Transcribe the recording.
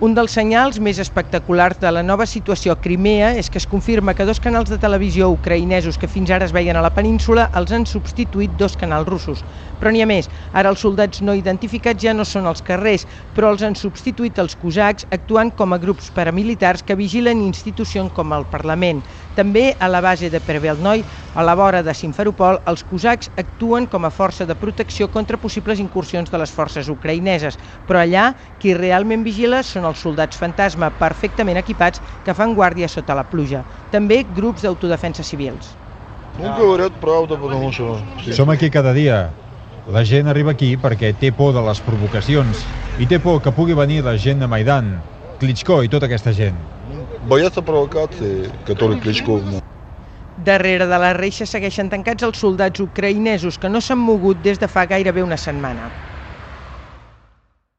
Un dels senyals més espectaculars de la nova situació a Crimea és que es confirma que dos canals de televisió ucraïnesos que fins ara es veien a la península els han substituït dos canals russos. Però n'hi ha més. Ara els soldats no identificats ja no són als carrers, però els han substituït els cosacs actuant com a grups paramilitars que vigilen institucions com el Parlament. També a la base de Pervelnoi, a la vora de Simferopol, els cosacs actuen com a força de protecció contra possibles incursions de les forces ucraïneses. Però allà, qui realment vigila són els soldats fantasma perfectament equipats que fan guàrdia sota la pluja. També grups d'autodefensa civils. Ну, говорят правда, потому что... Som aquí cada dia. La gent arriba aquí perquè té por de les provocacions i té por que pugui venir la gent de Maidan, Klitschko i tota aquesta gent. Боятся провокации, которые Кличков... Darrere de la reixa segueixen tancats els soldats ucraïnesos que no s'han mogut des de fa gairebé una setmana.